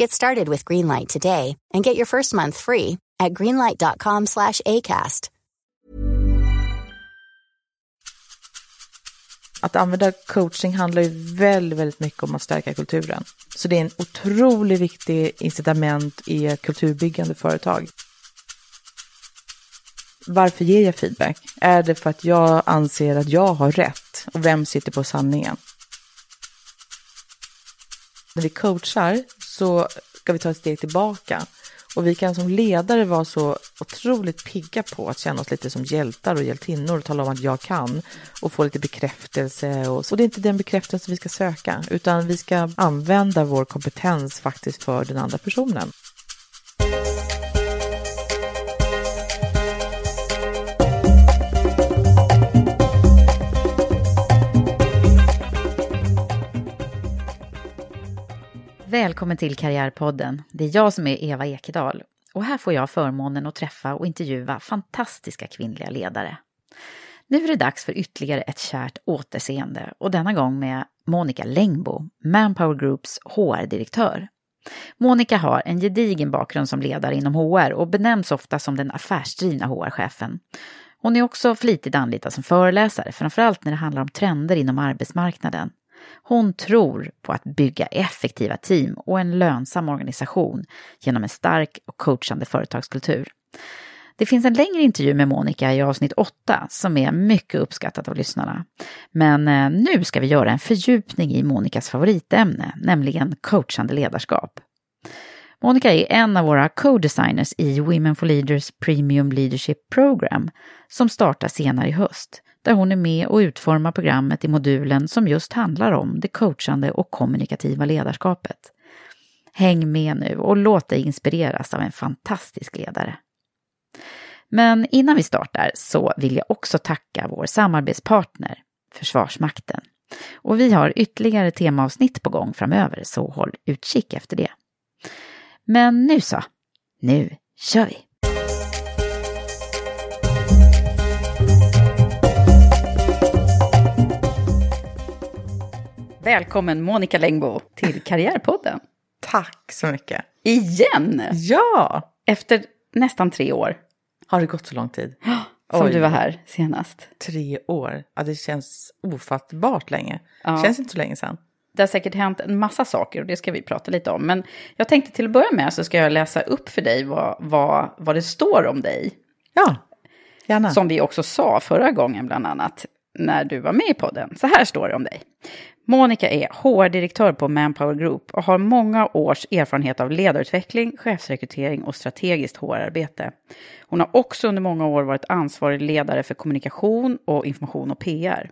Get started with Greenlight today and get your first month free at greenlight.com slash ACAST. Att använda coaching handlar ju väldigt, väldigt mycket om att stärka kulturen. Så det är en otroligt viktig incitament i ett kulturbyggande företag. Varför ger jag feedback? Är det för att jag anser att jag har rätt? Och vem sitter på sanningen? När vi coachar så ska vi ta ett steg tillbaka. Och vi kan som ledare vara så otroligt pigga på att känna oss lite som hjältar och hjältinnor och tala om att jag kan och få lite bekräftelse. Och, och det är inte den bekräftelse vi ska söka, utan vi ska använda vår kompetens faktiskt för den andra personen. Välkommen till Karriärpodden. Det är jag som är Eva Ekedal och här får jag förmånen att träffa och intervjua fantastiska kvinnliga ledare. Nu är det dags för ytterligare ett kärt återseende och denna gång med Monica Längbo, Manpower Groups HR-direktör. Monica har en gedigen bakgrund som ledare inom HR och benämns ofta som den affärsdrivna HR-chefen. Hon är också flitigt anlitad som föreläsare, framförallt när det handlar om trender inom arbetsmarknaden. Hon tror på att bygga effektiva team och en lönsam organisation genom en stark och coachande företagskultur. Det finns en längre intervju med Monica i avsnitt 8 som är mycket uppskattat av lyssnarna. Men eh, nu ska vi göra en fördjupning i Monicas favoritämne, nämligen coachande ledarskap. Monica är en av våra co-designers i Women for Leaders Premium Leadership Program som startar senare i höst där hon är med och utformar programmet i modulen som just handlar om det coachande och kommunikativa ledarskapet. Häng med nu och låt dig inspireras av en fantastisk ledare. Men innan vi startar så vill jag också tacka vår samarbetspartner Försvarsmakten. Och vi har ytterligare temaavsnitt på gång framöver, så håll utkik efter det. Men nu så, nu kör vi! Välkommen Monica Längbo till Karriärpodden. Tack så mycket. Igen! Ja! Efter nästan tre år. Har det gått så lång tid? Som Oj. du var här senast. Tre år. Ja, det känns ofattbart länge. Ja. Känns inte så länge sedan. Det har säkert hänt en massa saker och det ska vi prata lite om. Men jag tänkte till att börja med så ska jag läsa upp för dig vad, vad, vad det står om dig. Ja, gärna. Som vi också sa förra gången bland annat när du var med i podden. Så här står det om dig. Monica är HR-direktör på Manpower Group och har många års erfarenhet av ledarutveckling, chefsrekrytering och strategiskt HR-arbete. Hon har också under många år varit ansvarig ledare för kommunikation och information och PR.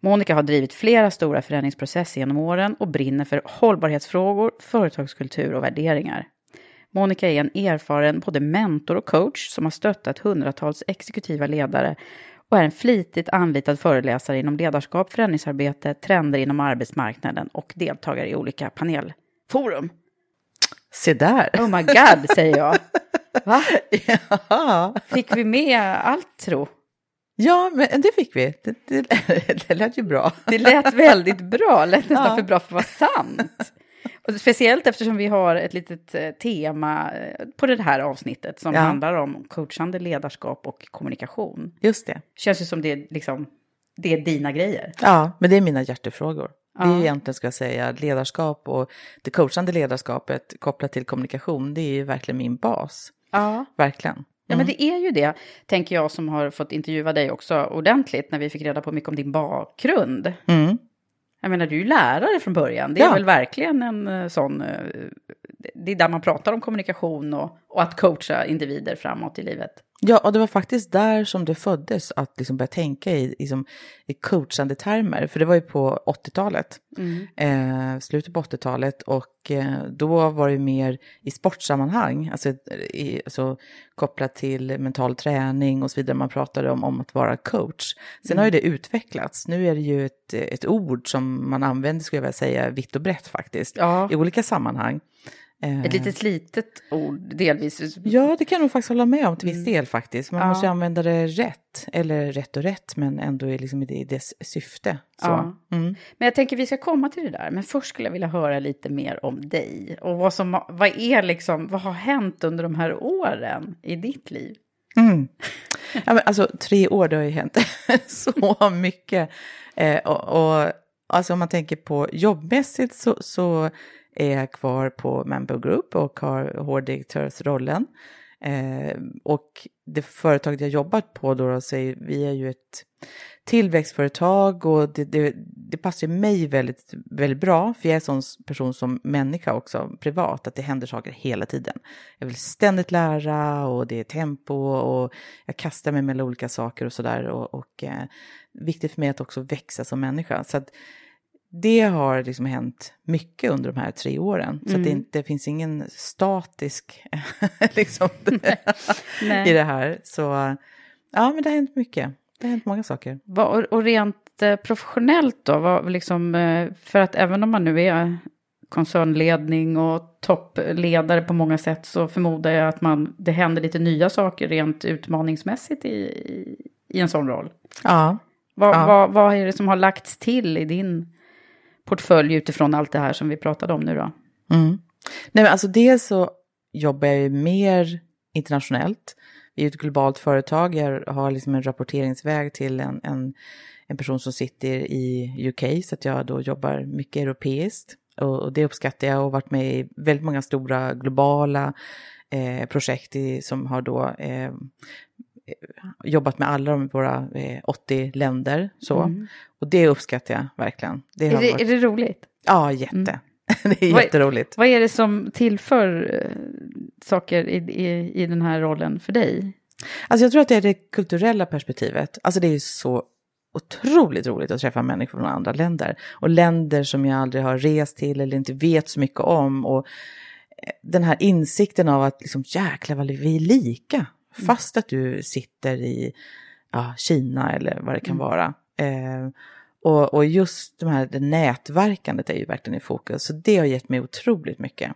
Monica har drivit flera stora förändringsprocesser genom åren och brinner för hållbarhetsfrågor, företagskultur och värderingar. Monica är en erfaren både mentor och coach som har stöttat hundratals exekutiva ledare och är en flitigt anlitad föreläsare inom ledarskap, förändringsarbete, trender inom arbetsmarknaden och deltagare i olika panelforum. Se där! Oh my god, säger jag. Va? Ja. Fick vi med allt tro? ja, men det fick vi. Det, det, det lät ju bra. Det lät väldigt bra, lät nästan Ja. för bra för att vara sant. Och speciellt eftersom vi har ett litet eh, tema eh, på det här avsnittet som Ja. handlar om coachande ledarskap och kommunikation. Just det. Känns ju som det är, liksom, det är dina grejer. Ja, men det är mina hjärtefrågor. Det är Ja. egentligen, ska jag säga, ledarskap och det coachande ledarskapet kopplat till kommunikation, det är ju verkligen min bas. Ja. Verkligen. Ja, men det är ju det, tänker jag som har fått intervjua dig också ordentligt när vi fick reda på mycket om din bakgrund. Mm. Jag menar, du är ju lärare från början. Det är Ja. väl verkligen en eh, sån... eh, Det är där man pratar om kommunikation och, och att coacha individer framåt i livet. Ja, och det var faktiskt där som det föddes att liksom börja tänka i, i, som, i coachande termer. För det var ju på 80-talet, eh, slutet på 80-talet. Och eh, då var det mer i sportsammanhang, alltså, i, alltså kopplat till mental träning och så vidare. Man pratade om, om att vara coach. Sen har ju det utvecklats. Nu är det ju ett, ett ord som man använder, skulle jag vilja säga, vitt och brett faktiskt. Ja. I olika sammanhang. Eh, Ett litet slitet ord, delvis. Ja, det kan jag nog faktiskt hålla med om till viss Mm. del faktiskt. Man Ja. måste använda det rätt, eller rätt och rätt, men ändå liksom i, dess syfte. Så. Ja. Mm. Men jag tänker vi ska komma till det där. Men först skulle jag vilja höra lite mer om dig. Och vad, som, vad är liksom, vad har hänt under de här åren i ditt liv? Mm. Ja, men alltså, tre år, det har ju hänt så mycket. Eh, och, och alltså, om man tänker på jobbmässigt så, så är jag kvar på Mambo Group och har hårddirektörsrollen. Eh, och det företaget jag jobbat på då, då så är, vi är ju ett tillväxtföretag och det, det, det passar ju mig väldigt, väldigt bra, för jag är en sån person som människa också, privat, att det händer saker hela tiden. Jag vill ständigt lära och det är tempo och jag kastar mig mellan olika saker och sådär. Och, och eh, viktigt för mig att också växa som människa. Så att det har liksom hänt mycket under de här tre åren. Så att det, inte, det finns ingen statisk liksom, i det här. Så ja, men det har hänt mycket. Det har hänt många saker. Och rent eh, professionellt då? Vad, liksom, eh, för att även om man nu är koncernledning och toppledare på många sätt så förmodar jag att man, det händer lite nya saker rent utmaningsmässigt i, i, i en sån roll. Ja. Vad, Ja. vad, vad är det som har lagts till i din portfölj utifrån allt det här som vi pratade om nu då? Mm. Nej, men alltså dels så jobbar jag ju mer internationellt. Vi är ett globalt företag. Jag har liksom en rapporteringsväg till en, en, en person som sitter i UK, så att jag då jobbar mycket europeiskt. Och, och det uppskattar jag och varit med i väldigt många stora globala eh, projekt i, som har då eh, jobbat med alla de våra eh, 80 länder. Så. Och det uppskattar jag verkligen. Det Mm. Är det, varit, är det roligt? Ja, jätte. det är Vad- jätteroligt. Vad är det som tillför eh, saker i, i, i den här rollen för dig? Alltså jag tror att det är det kulturella perspektivet. Alltså det är ju så otroligt roligt att träffa människor från andra länder. Och länder som jag aldrig har rest till eller inte vet så mycket om. Och eh, den här insikten av att liksom jäklar vad vi är lika. Fast att du sitter i ja, Kina eller vad det kan vara. Eh, och, och just de här, det nätverkandet är ju verkligen i fokus. Så det har gett mig otroligt mycket.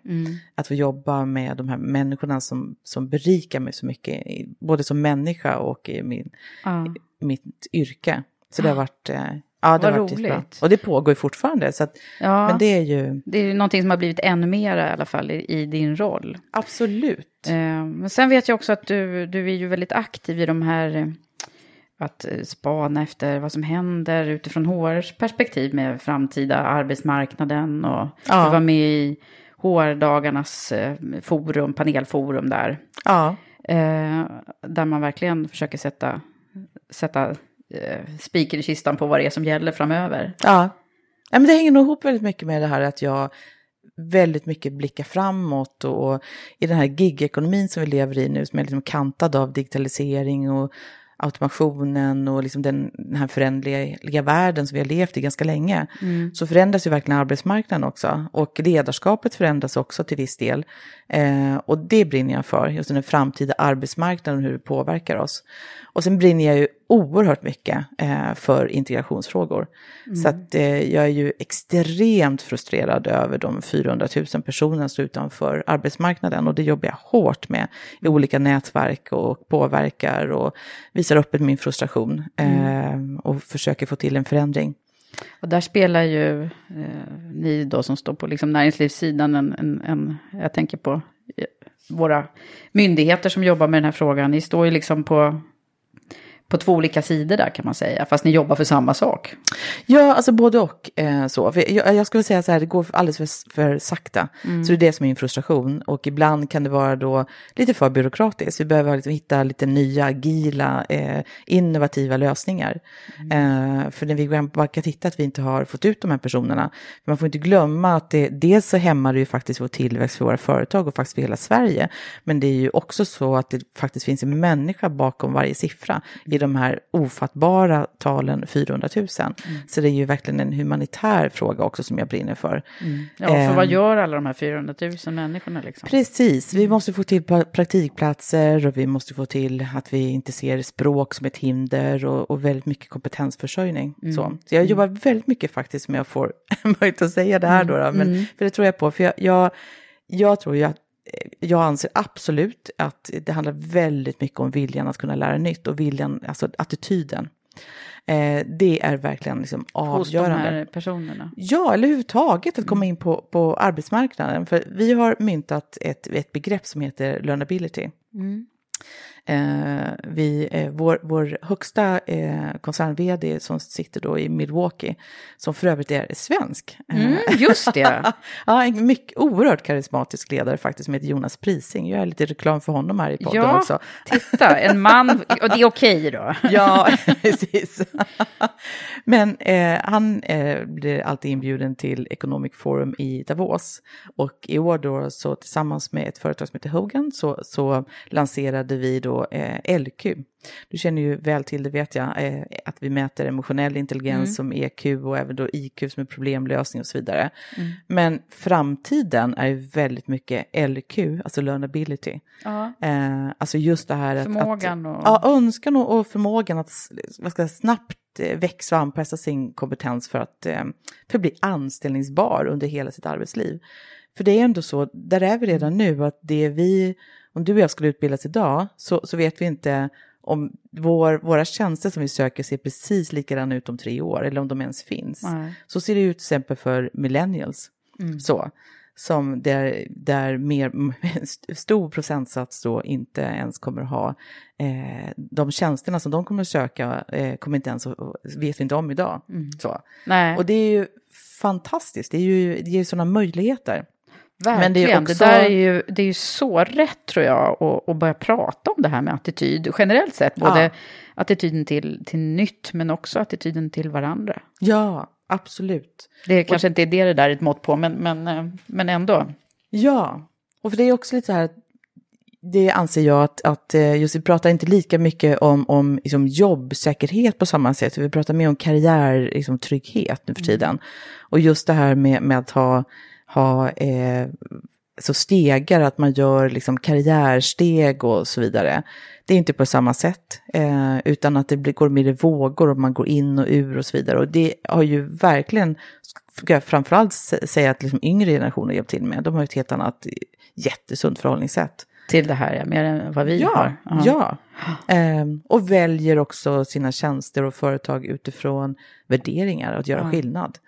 Att få jobba med de här människorna som, som berikar mig så mycket. Både som människa och i min, Ja. i mitt yrke. Så det har varit, eh, ja, det Vad har varit jättebra. roligt. Och det pågår ju fortfarande. Så att, Ja. Men det är ju Det är ju någonting som har blivit ännu mer i alla fall i, i din roll. absolut. Eh, Men sen vet jag också att du, du är ju väldigt aktiv i de här eh, att eh, spana efter vad som händer utifrån HRs perspektiv med framtida arbetsmarknaden och Ja. du var med i HR-dagarnas forum, panelforum där. Ja, Eh, där man verkligen försöker sätta, sätta eh, spiken i kistan på vad det är som gäller framöver. ja. ja men det hänger nog ihop väldigt mycket med det här att jag väldigt mycket blickar framåt och, och i den här gigekonomin som vi lever i nu som är liksom kantad av digitalisering och automationen och liksom den, den här förändliga världen som vi har levt i ganska länge, så förändras ju verkligen arbetsmarknaden också. Och ledarskapet förändras också till viss del. Eh, och det brinner jag för, just den framtida arbetsmarknaden och hur det påverkar oss. Och sen brinner jag ju oerhört mycket eh, för integrationsfrågor. Mm. Så att eh, jag är ju extremt frustrerad över de 400 000 personerna som står utanför arbetsmarknaden och det jobbar jag hårt med i olika nätverk och påverkar och visar öppet min frustration mm. och försöker få till en förändring. Och där spelar ju eh, ni då som står på liksom näringslivssidan en, en, en, jag tänker på eh, våra myndigheter som jobbar med den här frågan. Ni står ju liksom på på två olika sidor där kan man säga, fast ni jobbar för samma sak. Ja, alltså både och. Eh, så. Jag, jag, skulle säga så här, det går alldeles för, för sakta. Mm. Så det är det som är min frustration. Och ibland kan det vara då lite för byråkratiskt. Vi behöver liksom hitta lite nya, agila, eh, innovativa lösningar. Mm. Eh, för när vi går bara kan titta att vi inte har fått ut de här personerna. Man får inte glömma att det, dels så hämmar det ju faktiskt vår tillväxt för våra företag och faktiskt för hela Sverige. Men det är ju också så att det faktiskt finns en människa bakom varje siffra i de här ofattbara talen 400 000. Mm. Så det är ju verkligen en humanitär fråga också som jag brinner för. Mm. Ja, för eh, vad gör alla de här 400 000 människorna? Liksom? Precis, vi måste få till praktikplatser och vi måste få till att vi inte ser språk som ett hinder och, och väldigt mycket kompetensförsörjning. Mm. Så. så jag mm. jobbar väldigt mycket faktiskt med att få möjlighet att säga det här då, då men, mm. för det tror jag på, för jag, jag, jag tror ju att jag anser absolut att det handlar väldigt mycket om viljan att kunna lära nytt och viljan, alltså attityden. Eh, det är verkligen liksom avgörande. Hos de här personerna? Ja, eller överhuvudtaget att komma in på, på arbetsmarknaden. För vi har myntat ett, ett begrepp som heter learnability. Mm. Eh, vi, eh, vår, vår högsta eh, koncern-vd som sitter då i Milwaukee, som för övrigt är svensk. Mm, just det. ja, en mycket oerhört karismatisk ledare faktiskt som heter Jonas Prising. Jag gör lite reklam för honom här i podden ja, också. titta, en man, och det är okej då. ja, precis. Men eh, han eh, blir alltid inbjuden till Economic Forum i Davos. Och i år då så tillsammans med ett företag som heter Hogan så, så lanserade vi då då eh, LQ. Du känner ju väl till det vet jag, eh, att vi mäter emotionell intelligens mm. som EQ och även då IQ som är problemlösning och så vidare. Mm. Men framtiden är ju väldigt mycket LQ, alltså learnability. Ja. Eh, alltså just det här förmågan att... Och... Ja, önskan och, och förmågan att vad ska jag, snabbt eh, växa och anpassa sin kompetens för att, eh, för att bli anställningsbar under hela sitt arbetsliv. För det är ändå så, där är vi redan nu, att det vi om du och jag skulle utbildas idag så, så vet vi inte om vår, våra tjänster som vi söker ser precis likadana ut om tre år eller om de ens finns. Nej. Så ser det ut till exempel för millennials. Mm. Så, som där, där mer, stor procentsats då inte ens kommer ha eh, de tjänsterna som de kommer söka eh, kommer inte ens vet vi inte om idag. Mm. Så. Nej. Och det är ju fantastiskt, det, är ju, det ger sådana möjligheter. Verkligen. Men det, är också... det där är ju, det är ju så rätt tror jag att, att börja prata om det här med attityd generellt sett. Både ja. attityden till, till nytt men också attityden till varandra. Ja, absolut. Det kanske och... inte är det det där är ett mått på men, men, eh, men ändå. Ja, och för det är också lite så här det anser jag att, att eh, just vi pratar inte lika mycket om, om liksom jobbsäkerhet på samma sätt. Vi pratar mer om karriärtrygghet liksom, nu för mm. tiden. Mm. Och just det här med, med att ha ha eh, så stegar, att man gör liksom karriärsteg och så vidare. Det är inte på samma sätt, eh, utan att det blir, går mer i vågor och man går in och ur och så vidare. Och det har ju verkligen, ska jag framförallt säga att liksom yngre generationer hjälpt till med. De har ett helt annat jättesunt förhållningssätt. Till det här, ja, mer än vad vi ja, har. Aha. Ja, och väljer också sina tjänster och företag utifrån värderingar, att göra skillnad.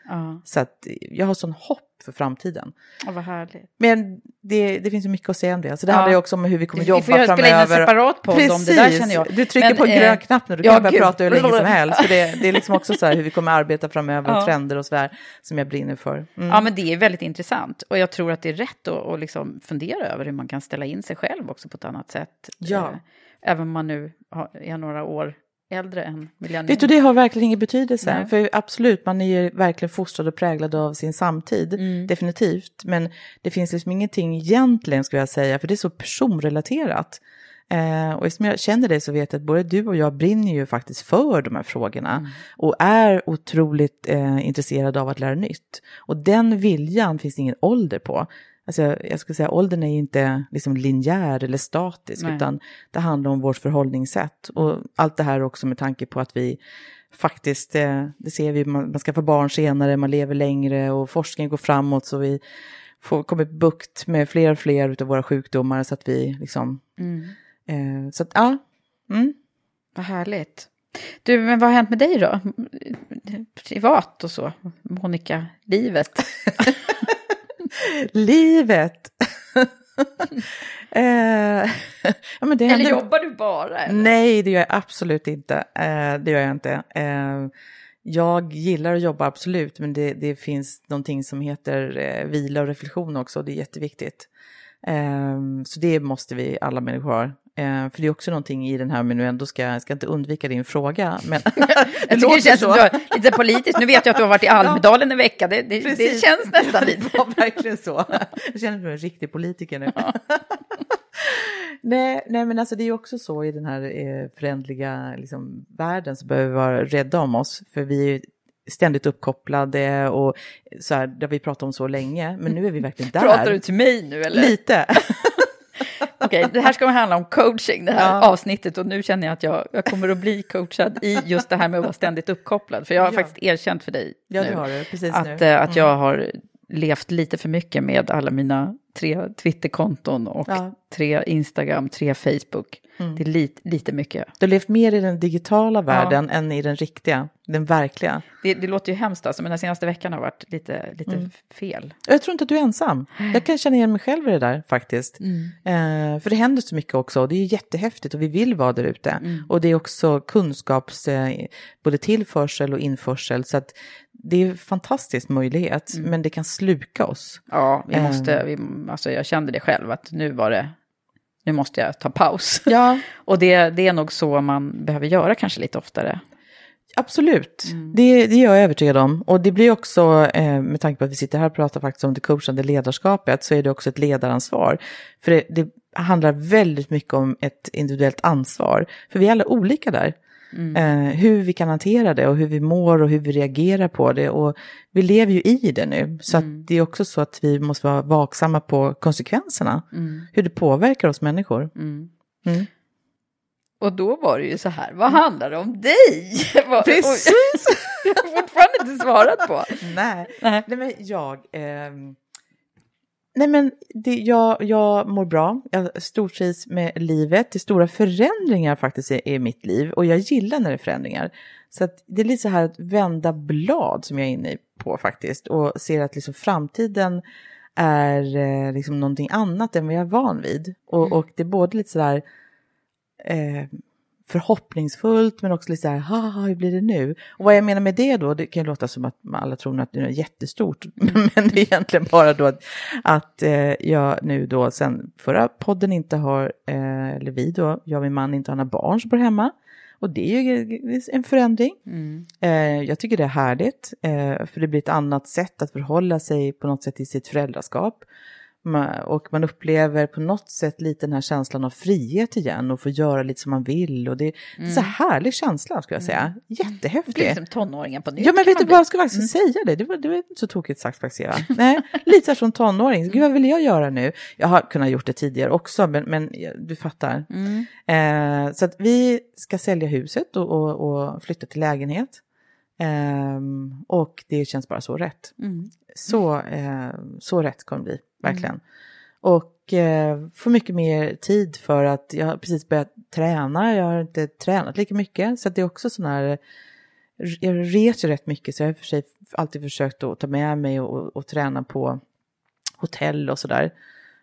Så att jag har sån hopp för framtiden. Ja, vad härligt. Men det, det finns ju mycket att säga om det. Så det ja. handlar ju också om hur vi kommer jobba framöver. Vi får spela in en separat podd Precis. om det där känner jag. Du trycker Men, på en grön eh, knapp nu, du kan ja, börja prata hur länge som helst. För det, det är liksom också så här hur vi kommer arbeta framöver, ja. trender och så där som jag brinner för. Mm. Ja, men det är väldigt intressant. Och jag tror att det är rätt att, att liksom fundera över hur man kan ställa in sig själv också på ett annat sätt. Ja. Även om man nu är några år äldre än millennium. Vet du, det har verkligen ingen betydelse. Nej. För absolut, man är ju verkligen fostrad och präglad av sin samtid, mm. definitivt. Men det finns liksom ingenting egentligen, skulle jag säga, för det är så personrelaterat. Eh, och eftersom jag känner dig så vet jag att både du och jag brinner ju faktiskt för de här frågorna mm. och är otroligt eh, intresserade av att lära nytt. Och den viljan finns det ingen ålder på. Alltså jag skulle säga åldern är inte liksom linjär eller statisk, Nej. utan det handlar om vårt förhållningssätt. Och allt det här också med tanke på att vi faktiskt, eh, det ser vi, man, man skaffar barn senare, man lever längre och forskningen går framåt så vi får, kommer bukt med fler och fler av våra sjukdomar så att vi liksom, eh, så att ja, mm. Vad härligt. Du, men vad har hänt med dig då? Privat och så? Monica, livet? eh, ja, men det Eller jobbar du bara? Eller? Nej, det gör jag absolut inte. Eh, det gör jag inte. Eh, jag gillar att jobba absolut, men det, det finns någonting som heter eh, vila och reflektion också, och det är jätteviktigt. Eh, så det måste vi alla människor ha. Eh, för det är också någonting i den här, men nu ändå ska jag ska inte undvika din fråga. Men tycker det känns du har lite politiskt. Nu vet jag att du har varit i Almedalen en vecka. Det, det, det känns nästan lite. Det var verkligen så. Jag känner mig en riktig politiker nu. nej, nej, men alltså det är också så i den här eh, förändliga liksom, världen så behöver vi vara rädda om oss. För vi är ständigt uppkopplade och så här, det har vi pratat om så länge. Men nu är vi verkligen där. Pratar du till mig nu eller? Lite. Okej, det här ska handla om coaching, det här Ja. avsnittet. Och nu känner jag att jag, jag kommer att bli coachad i just det här med att vara ständigt uppkopplad. För jag har Ja. faktiskt erkänt för dig Ja, nu det att, nu. eh, att jag har levt lite för mycket med alla mina tre Twitterkonton och Ja. Mm. tre Instagram, tre Facebook. Det är lite, lite mycket. Du har levt mer i den digitala världen än i den riktiga, den verkliga. Det, det låter ju hemskt alltså, men den senaste veckan har varit lite, lite Mm. fel. Jag tror inte att du är ensam. Jag kan känna igen mig själv i det där faktiskt. Mm. Eh, för det händer så mycket också och det är jättehäftigt och vi vill vara där ute. Mm. Och det är också kunskaps, eh, både tillförsel och införsel. Så att det är en fantastisk möjlighet, Mm. men det kan sluka oss. Ja, vi Eh. måste, vi, alltså jag kände det själv att nu var det, nu måste jag ta paus. Ja, Och det, det är nog så man behöver göra kanske lite oftare. absolut. Mm. Det, det är jag övertygad om. Och det blir också, eh, med tanke på att vi sitter här och pratar faktiskt om det coachande ledarskapet, så är det också ett ledaransvar. För det, det handlar väldigt mycket om ett individuellt ansvar. För vi är alla olika där. Eh, hur vi kan hantera det och hur vi mår och hur vi reagerar på det. Och vi lever ju i det nu. Så att det är också så att vi måste vara vaksamma på konsekvenserna. Hur det påverkar oss människor. Mm. Och då var det ju så här, vad handlar det om dig? Precis. Jag har fortfarande inte svarat på. Nej, Nej. nej men jag... ehm, nej men det, jag, jag mår bra, jag stortrivs med livet. Det är stora förändringar faktiskt i, i mitt liv och jag gillar när det är förändringar. Så det är lite så här att vända blad som jag är inne på faktiskt och ser att liksom framtiden är eh, liksom någonting annat än vad jag är van vid. Och, och det är både lite så där eh, förhoppningsfullt men också lite så här, haha, hur blir det nu? Och vad jag menar med det då, det kan ju låta som att alla tror att det är jättestort, men det är egentligen bara då att, att eh, jag nu då sen förra podden inte har, eh, eller vi då, jag och min man inte har några barn som bor hemma. Och det är ju en förändring. Eh, jag tycker det är härligt, eh, för det blir ett annat sätt att förhålla sig på något sätt i sitt föräldraskap. Och man upplever på något sätt lite den här känslan av frihet igen och få göra lite som man vill. Och det är en så härlig känsla skulle jag säga. Det blir Jättehäftig. liksom tonåringen på nytt. Ja men vet du vad, jag ska faktiskt säga det. Det var, det var inte så tokigt sagt faktiskt Eva. Nej, lite så från tonåring. Gud vad vill jag göra nu? Jag har kunnat gjort det tidigare också, men, men du fattar. Eh, så att vi ska sälja huset och, och, och flytta till lägenhet. Ehm, och det känns bara så rätt. Så, eh, så rätt kommer det bli, verkligen. Och eh, få mycket mer tid för att jag har precis börjat träna. Jag har inte tränat lika mycket. Så det är också sån här, jag reser rätt mycket så jag har för sig alltid försökt att ta med mig och, och, och träna på hotell och sådär.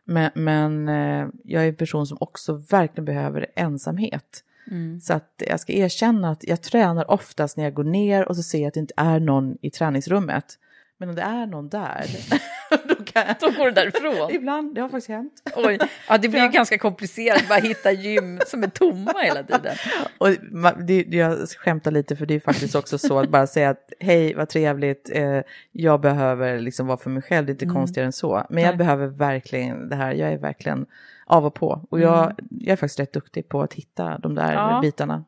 Men, men eh, jag är en person som också verkligen behöver ensamhet. Mm. Så att jag ska erkänna att jag tränar oftast när jag går ner och så ser jag att det inte är någon i träningsrummet. Men om det är någon där, kan. Då går du därifrån. Ibland, det har faktiskt hänt. Oj, ja, det blir ju ganska komplicerat att bara hitta gym som är tomma hela tiden. Och det, jag skämtar lite för det är faktiskt också så att bara säga att hej vad trevligt, eh, jag behöver liksom vara för mig själv, det är inte konstigare än så. Men jag Nej. behöver verkligen det här, jag är verkligen av och på. Och jag, jag är faktiskt rätt duktig på att hitta de där Ja. bitarna.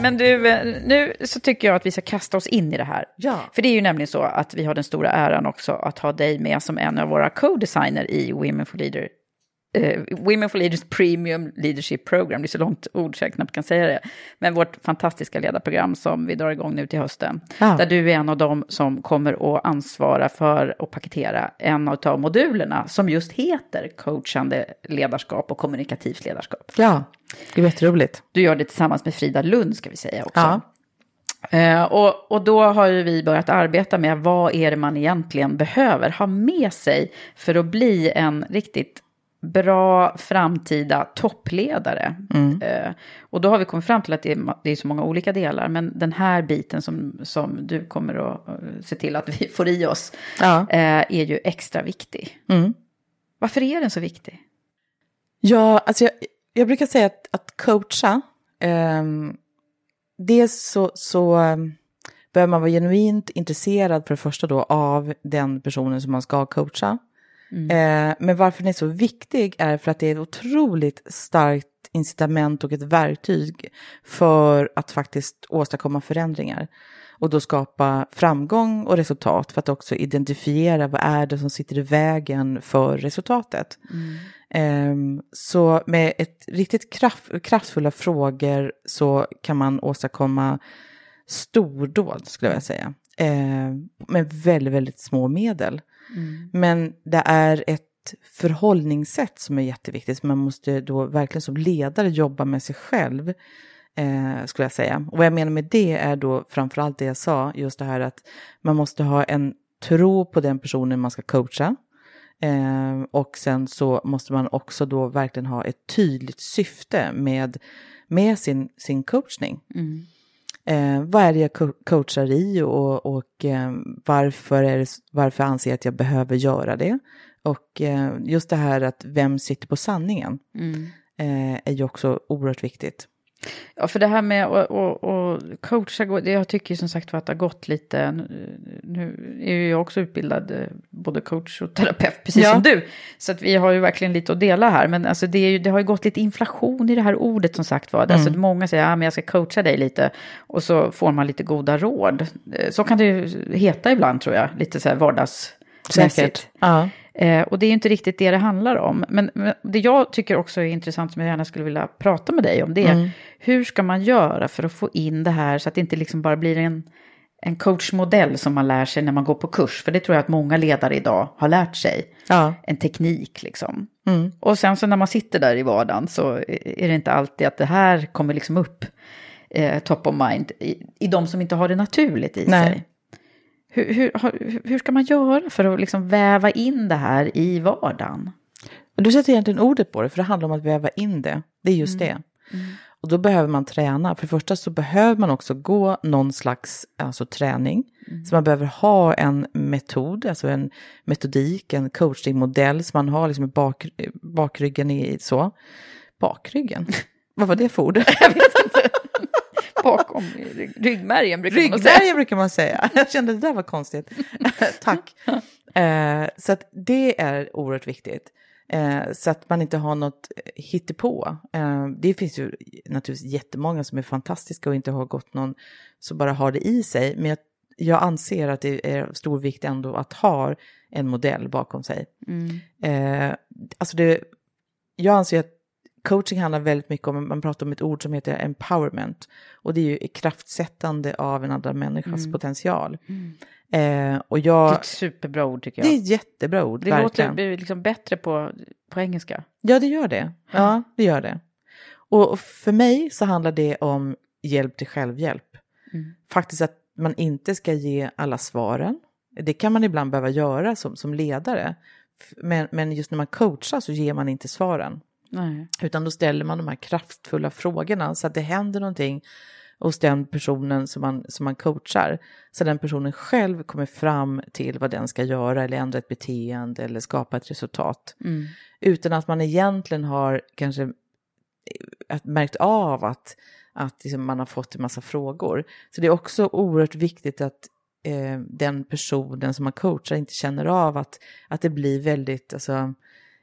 Men du, eh, nu så tycker jag att vi ska kasta oss in i det här. Ja. För det är ju nämligen så att vi har den stora äran också att ha dig med som en av våra co-designer i Women for Leader. eh, Women for Leaders Premium Leadership Program, det är så långt ord så jag knappt kan säga det. Men vårt fantastiska ledarprogram som vi drar igång nu till hösten. Ja. Där du är en av dem som kommer att ansvara för att paketera en av modulerna som just heter coachande ledarskap och kommunikativt ledarskap. Ja, det är jätteroligt. Du gör det tillsammans med Frida Lund ska vi säga också. Ja. Eh, och, och då har ju vi börjat arbeta med vad är det man egentligen behöver ha med sig för att bli en riktigt bra framtida toppledare. Eh, och då har vi kommit fram till att det är, det är så många olika delar, men den här biten som, som du kommer att eh, se till att vi får i oss Ja. eh, är ju extra viktig. Mm. Varför är den så viktig? Ja, alltså jag, jag brukar säga att, att coacha, um, dels så, så um, behöver man vara genuint intresserad för det första då av den personen som man ska coacha. Eh, men varför den är så viktig är för att det är ett otroligt starkt incitament och ett verktyg för att faktiskt åstadkomma förändringar. Och då skapa framgång och resultat för att också identifiera vad är det som sitter i vägen för resultatet. Ehm, så med ett riktigt kraft, kraftfulla frågor så kan man åstadkomma stordåd skulle jag vilja säga. Ehm, med väldigt, väldigt små medel. Men det är ett förhållningssätt som är jätteviktigt. Man måste då verkligen som ledare jobba med sig själv. Eh, skulle jag säga. Och vad jag menar med det är då framförallt det jag sa, just det här att man måste ha en tro på den personen man ska coacha. Eh, och sen så måste man också då verkligen ha ett tydligt syfte med, med sin, sin coachning. Eh, vad är det jag co- coachar i och, och eh, varför, är det, varför anser jag att jag behöver göra det? Och eh, just det här att vem sitter på sanningen eh, är ju också oerhört viktigt. Ja, för det här med att att- att coacha, jag tycker som sagt att det har gått lite, nu- är ju jag också utbildad eh, både coach och terapeut, precis Ja. som du. Så att vi har ju verkligen lite att dela här, men alltså det, ju, det har ju gått lite inflation i det här ordet som sagt var. Alltså många säger, ja men jag ska coacha dig lite, och så får man lite goda råd. Eh, Så kan det ju heta ibland tror jag, lite så här vardagsmässigt. Ja. Eh, och det är ju inte riktigt det det handlar om. Men, men det jag tycker också är intressant, som jag gärna skulle vilja prata med dig om, det är hur ska man göra för att få in det här så att det inte liksom bara blir en, en coachmodell som man lär sig när man går på kurs. För det tror jag att många ledare idag har lärt sig. Ja. En teknik liksom. Och sen så när man sitter där i vardagen så är det inte alltid att det här kommer liksom upp eh, top of mind i, i de som inte har det naturligt i Nej. sig. Hur, hur, hur ska man göra för att liksom väva in det här i vardagen? Och Du sätter egentligen ordet på det, för det handlar om att väva in det. Det är just det. Och då behöver man träna. För det första så behöver man också gå någon slags alltså, träning. Så man behöver ha en metod, alltså en metodik, en coachingmodell som man har liksom i bak, bakryggen i så. Bakryggen? Vad var det för ord? Bakom rygg- ryggmärgen brukar man säga. Ryggmärgen brukar man säga. Jag kände det där var konstigt. Tack. Eh, så att det är oerhört viktigt. Eh, så att man inte har något hittepå. Eh, det finns ju naturligtvis jättemånga som är fantastiska och inte har gått någon, så bara har det i sig. Men jag, jag anser att det är stor vikt ändå att ha en modell bakom sig. Eh, alltså det, jag anser att coaching handlar väldigt mycket om, man pratar om ett ord som heter empowerment. Och det är ju kraftsättande av en annan människas potential. Eh, och Det är jag, ett superbra ord tycker det jag. är ett jättebra ord, Det verkligen. låter liksom bättre på, på engelska. Ja, det gör det. Ja, det gör det. Och och för mig så handlar det om hjälp till självhjälp. Faktiskt att man inte ska ge alla svaren. Det kan man ibland behöva göra som, som ledare. Men, men just när man coachar så ger man inte svaren. Nej. Utan då ställer man de här kraftfulla frågorna så att det händer någonting hos den personen som man, som man coachar. Så den personen själv kommer fram till vad den ska göra eller ändra ett beteende eller skapa ett resultat. Utan att man egentligen har kanske eh, att- märkt av att, att liksom man har fått en massa frågor. Så det är också oerhört viktigt att eh, den personen som man coachar inte känner av att, att det blir väldigt, alltså,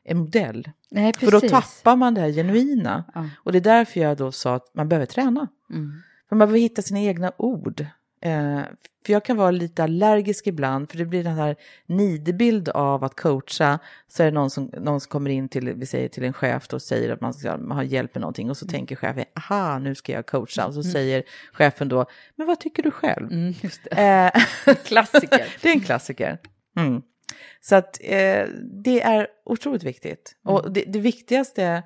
en modell. Nej, För då tappar man det här genuina. Ja. Och det är därför jag då sa att man behöver träna. Mm. för man behöver hitta sina egna ord. Eh, för jag kan vara lite allergisk ibland, för det blir den här nidbild av att coacha. Så är det någon som, någon som kommer in till, vi säger till en chef och säger att man ska ha hjälp med någonting och så mm. tänker chefen, aha, nu ska jag coacha. Och så mm. säger chefen då, men vad tycker du själv? Mm, det. Eh, klassiker. det är en klassiker. Mm. Så att eh, det är otroligt viktigt. Och mm. det, det viktigaste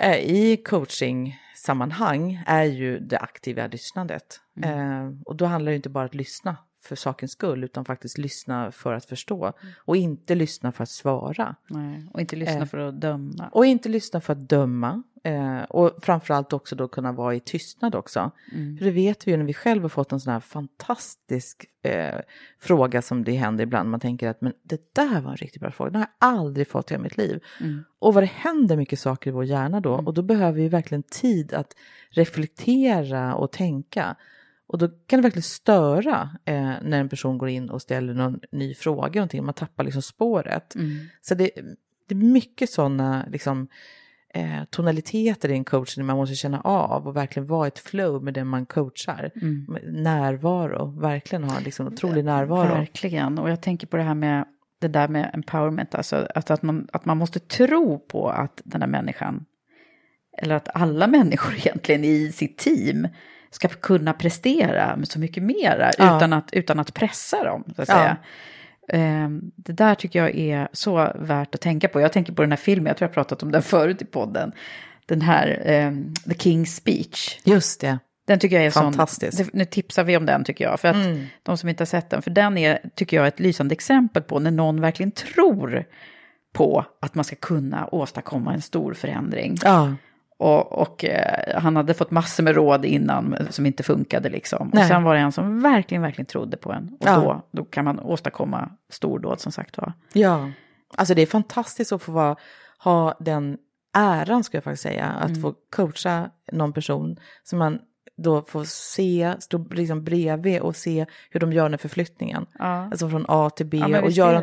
eh, i coaching-sammanhang är ju det aktiva lyssnandet. Mm. Eh, och då handlar det inte bara om att lyssna för sakens skull, utan faktiskt lyssna för att förstå. Mm. Och inte lyssna för att svara. Nej, och inte lyssna eh, för att döma. Och inte lyssna för att döma. Eh, och framförallt också då kunna vara i tystnad också. Mm. För det vet vi ju när vi själva fått en sån här fantastisk eh, fråga som det händer ibland. Man tänker att men det där var en riktigt bra fråga, den har jag aldrig fått i mitt liv. Mm. Och vad det händer mycket saker i vår hjärna då. Mm. Och då behöver vi verkligen tid att reflektera och tänka. Och då kan det verkligen störa eh, när en person går in och ställer någon ny fråga, någonting. man tappar liksom spåret. Mm. Så det, det är mycket sådana liksom, eh, tonaliteter i en coachning man måste känna av och verkligen vara ett flow med den man coachar. Mm. Närvaro, verkligen ha liksom otrolig närvaro. Verkligen, och jag tänker på det här med det där med empowerment, alltså att, att, man, att man måste tro på att den här människan, eller att alla människor egentligen i sitt team ska kunna prestera så mycket mera ja. utan, att, utan att pressa dem, så att ja. säga. Um, det där tycker jag är så värt att tänka på. Jag tänker på den här filmen, jag tror jag pratat om den förut i podden. Den här um, The King's Speech. Just det. Den tycker jag är Fantastisk. sån, nu tipsar vi om den tycker jag. För att mm. de som inte har sett den, för den är, tycker jag, ett lysande exempel på när någon verkligen tror på att man ska kunna åstadkomma en stor förändring. Ja. Och, och eh, han hade fått massor med råd innan som inte funkade liksom. Nej. Och sen var det en som verkligen, verkligen trodde på en. Och ja. då, då kan man åstadkomma stordåd som sagt var. Ja, alltså det är fantastiskt att få vara, ha den äran, ska jag faktiskt säga, att mm. få coacha någon person som man då får se, stå liksom bredvid och se hur de gör den förflyttningen. Ja. Alltså från A till B ja, och göra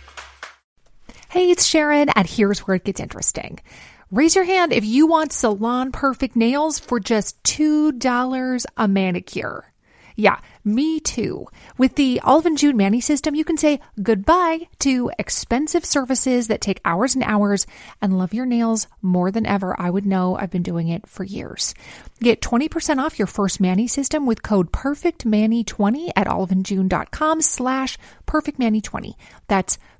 Hey, it's Sharon, and here's where it gets interesting. Raise your hand if you want salon perfect nails for just $2 a manicure. Yeah, me too. With the and June Manny system, you can say goodbye to expensive services that take hours and hours and love your nails more than ever. I would know I've been doing it for years. Get 20% off your first Manny system with code PERFECTManny20 at oliveandjune.com slash PERFECTManny20. That's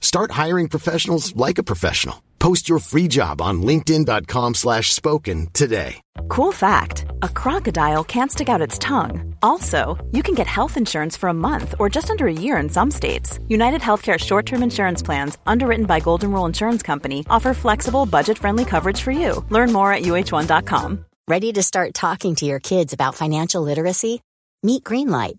Start hiring professionals like a professional. Post your free job on linkedin.com slash spoken today. Cool fact, a crocodile can't stick out its tongue. Also, you can get health insurance for a month or just under a year in some states. United Healthcare short-term insurance plans, underwritten by Golden Rule Insurance Company, offer flexible, budget-friendly coverage for you. Learn more at uh1.com. Ready to start talking to your kids about financial literacy? Meet Greenlight,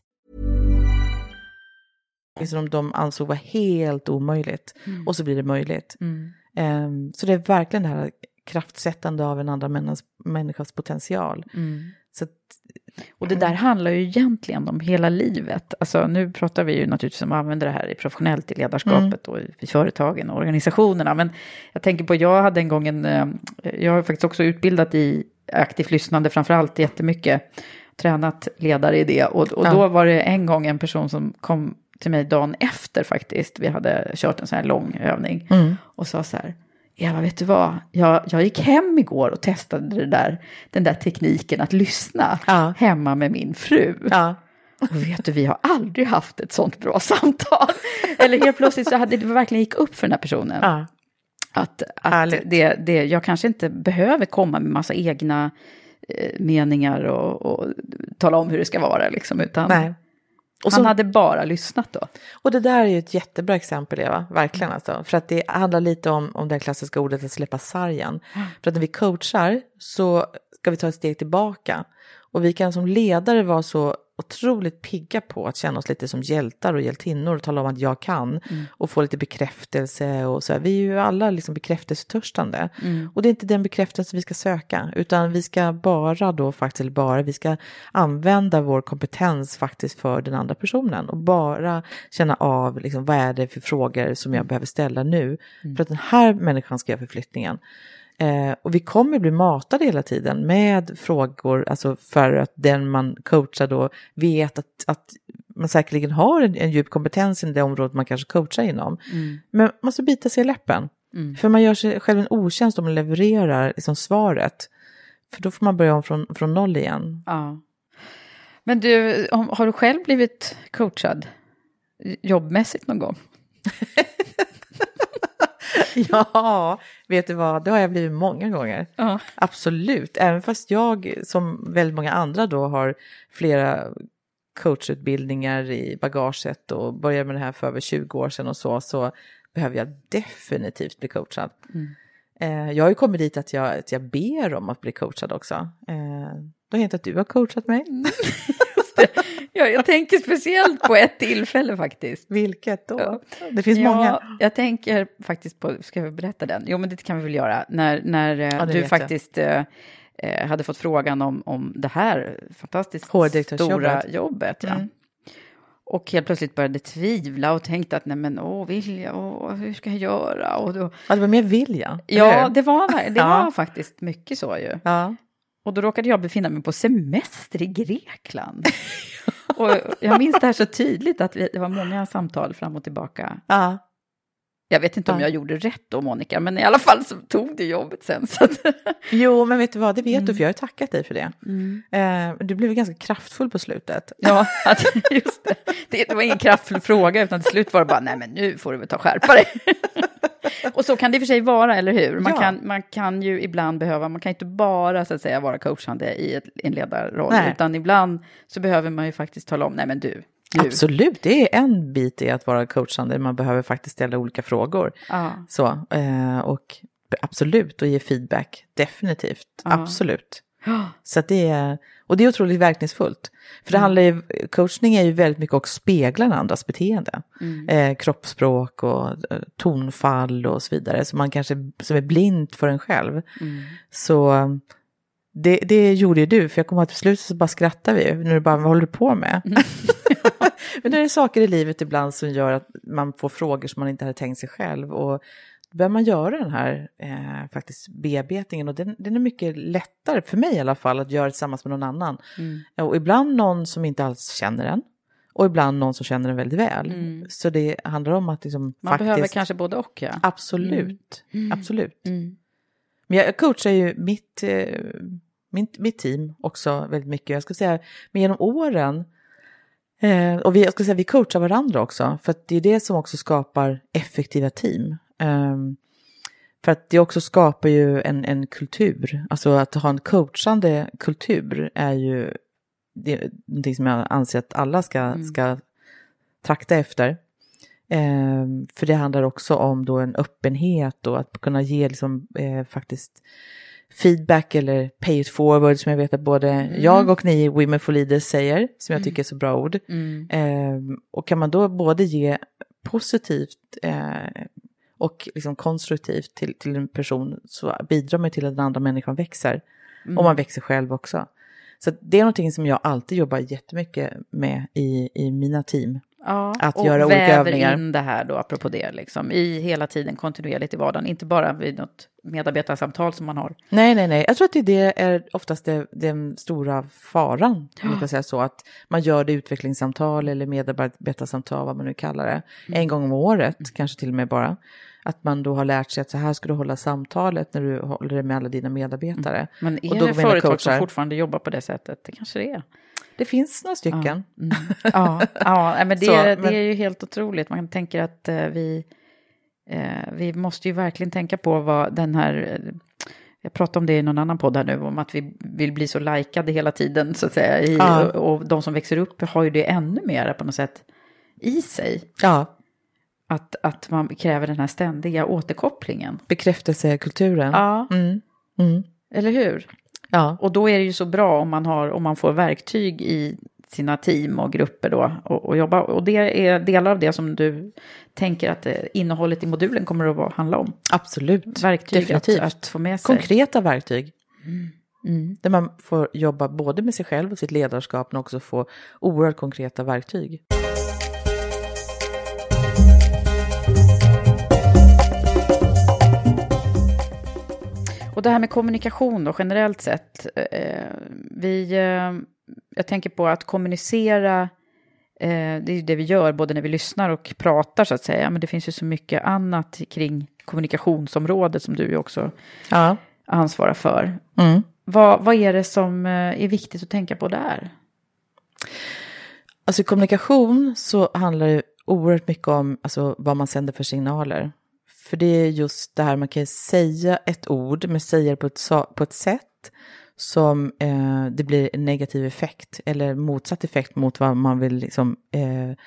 Som de ansåg var helt omöjligt. Mm. Och så blir det möjligt. Mm. Um, så det är verkligen det här kraftsättande av en andra människas, människas potential. Mm. Så att, Och det där handlar ju egentligen om hela livet. Alltså nu pratar vi ju naturligtvis om att använda det här i professionellt i ledarskapet och i företagen och organisationerna. Men jag tänker på, jag hade en gång en, eh, jag har faktiskt också utbildat i aktivt lyssnande framförallt jättemycket. Tränat ledare i det och, och Ja. då var det en gång en person som kom till mig dagen efter faktiskt. Vi hade kört en sån här lång övning Mm. och sa så här. Eva, vet du vad? Jag, jag gick hem igår och testade det där, den där tekniken att lyssna Ja. hemma med min fru. ja. Och vet du, vi har aldrig haft ett sånt bra samtal. Eller helt plötsligt så hade det verkligen gick upp för den här personen. Ja. Att, att det, det, jag kanske inte behöver komma med massa egna eh, meningar och, och tala om hur det ska vara, liksom, utan Nej. Och, han så, hade bara lyssnat då. och det där är ju ett jättebra exempel, Eva. Verkligen alltså. För att det handlar lite om, om det klassiska ordet att släppa sargen. För att när vi coachar så ska vi ta ett steg tillbaka. Och vi kan som ledare vara så otroligt pigga på att känna oss lite som hjältar och hjältinnor och tala om att jag kan och få lite bekräftelse och så här. Vi är ju alla liksom bekräftelsetörstande. Och det är inte den bekräftelse vi ska söka utan vi ska bara då faktiskt, eller bara, vi ska använda vår kompetens faktiskt för den andra personen och bara känna av liksom, vad är det för frågor som jag behöver ställa nu för att den här människan ska göra förflyttningen. Eh, och vi kommer bli matade hela tiden med frågor, alltså för att den man coachar då vet att, att man säkerligen har en, en djup kompetens i det område man kanske coachar inom. Men man måste bita sig i läppen. För man gör sig själv en otjänst om man levererar liksom svaret. För då får man börja om från, från noll igen. Ja. Men du, har du själv blivit coachad jobbmässigt någon gång? Ja, vet du vad, det har jag blivit många gånger. Ja. Absolut, även fast jag som väldigt många andra då har flera coachutbildningar i bagaget och började med det här för över 20 år sedan och så, så behöver jag definitivt bli coachad. Eh, jag har ju kommit dit att jag, att jag ber om att bli coachad också. Eh, det har hänt att du har coachat mig. Ja, jag tänker speciellt på ett tillfälle faktiskt. Vilket då? Det finns många. Ja, jag tänker faktiskt på, ska vi berätta den? Jo, men det kan vi väl göra. När, när eh, Ja, du faktiskt eh, eh, hade fått frågan om, om det här fantastiskt stora jobbet. Ja. Mm. Och helt plötsligt började tvivla och tänkte att nej men åh, vill jag, åh, hur ska jag göra? Och då, Ja, det var mer vilja. ja, det var, det Ja. var faktiskt mycket så ju. Ja. Och då råkade jag befinna mig på semester i Grekland. och jag minns det här så tydligt att vi, det var många samtal fram och tillbaka. ja. Jag vet inte om Ja. jag gjorde rätt då, Monica, men i alla fall så tog det jobbet sen. Så att, Jo, men vet du vad, det vet Mm. du för jag har tackat dig för det. Eh, du blev ganska kraftfull på slutet. ja, att, just det. det. Det var ingen kraftfull fråga, utan till slut var det bara, nej men nu får du väl ta skärpa dig. och så kan det i och för sig vara, eller hur? Man, Ja. kan, man kan ju ibland behöva, man kan inte bara så att säga vara coachande i ett, en ledarroll, Nej. utan ibland så behöver man ju faktiskt tala om, nej men du, du. Absolut, det är en bit i att vara coachande. Man behöver faktiskt ställa olika frågor. Ja. Så, eh, och absolut, och ge feedback. Definitivt, absolut. Så det är, och det är otroligt verkningsfullt. För det handlar ju, coachning är ju väldigt mycket också speglar den andras beteende. Eh, kroppsspråk och eh, tonfall och så vidare. Som man kanske, som är blint för en själv. Så eh, det, det gjorde ju du, för jag kommer att till slut så bara skrattar vi. När du bara, vad håller du på med? Men det är saker i livet ibland som gör att man får frågor som man inte hade tänkt sig själv. Och börjar man göra den här eh, faktiskt bearbetningen och den, den är mycket lättare, för mig i alla fall, att göra tillsammans med någon annan. Och ibland någon som inte alls känner en. Och ibland någon som känner en väldigt väl. Så det handlar om att liksom Man faktiskt... behöver kanske både och, ja. Absolut, absolut. Mm. Men jag coachar ju mitt, eh, mitt, mitt team också väldigt mycket. Jag ska säga, men genom åren, eh, och vi, jag ska säga, vi coachar varandra också, för det är det som också skapar effektiva team. Ehm, för att det också skapar ju en, en kultur, alltså att ha en coachande kultur är ju det är någonting som jag anser att alla ska, ska trakta efter. Ehm, för det handlar också om då en öppenhet och att kunna ge liksom, eh, faktiskt feedback eller pay it forward som jag vet att både jag och ni Women for Leaders säger, som jag tycker är så bra ord. Ehm, och kan man då både ge positivt eh, och liksom konstruktivt till, till en person så bidrar man till att den andra människan växer. Och man växer själv också. Så det är någonting som jag alltid jobbar jättemycket med i, i mina team. Ja, Att och göra olika övningar. in det här då, apropå det, liksom, i hela tiden kontinuerligt i vardagen, inte bara vid något medarbetarsamtal som man har. Nej, nej, nej. Jag tror att det det är oftast det, den stora faran, om man kan säga så, att man gör det i utvecklingssamtal eller medarbetarsamtal, vad man nu kallar det, en gång om året, kanske till och med bara. Att man då har lärt sig att så här ska du hålla samtalet när du håller det med alla dina medarbetare. Men Och är då det företag som coachar- fortfarande jobbar på det sättet? Det kanske det är. Det finns några stycken. Mm. Ja, ja men det, Så, det men- är ju helt otroligt. Man tänker att eh, vi, eh, vi måste ju verkligen tänka på vad den här... Eh, jag pratade om det i någon annan podd här nu, om att vi vill bli så likade hela tiden, så att säga. I, Ja. och, och de som växer upp har ju det ännu mer på något sätt i sig. Ja, Att, att man kräver den här ständiga återkopplingen. bekräftelsekulturen. Ja, Mm. Mm. eller hur? Ja. Och då är det ju så bra om man, har, om man får verktyg i sina team och grupper då och, och jobba. Och det är delar av det som du tänker att eh, innehållet i modulen kommer att vara, handla om. Absolut. Verktyg att, Definitivt. att få med sig. Konkreta verktyg. Mm. Där man får jobba både med sig själv och sitt ledarskap men också få oerhört konkreta verktyg. Och det här med kommunikation då, generellt sett. Eh, vi, eh, jag tänker på att kommunicera, eh, det är ju det vi gör både när vi lyssnar och pratar så att säga. Men det finns ju så mycket annat kring kommunikationsområdet som du ju också Ja. ansvarar för. Mm. Vad, vad är det som eh, är viktigt att tänka på där? Alltså i kommunikation så handlar det oerhört mycket om alltså, vad man sänder för signaler. För det är just det här, man kan säga ett ord, men säga det på ett, på ett sätt som eh, det blir en negativ effekt eller motsatt effekt mot vad man vill liksom, eh,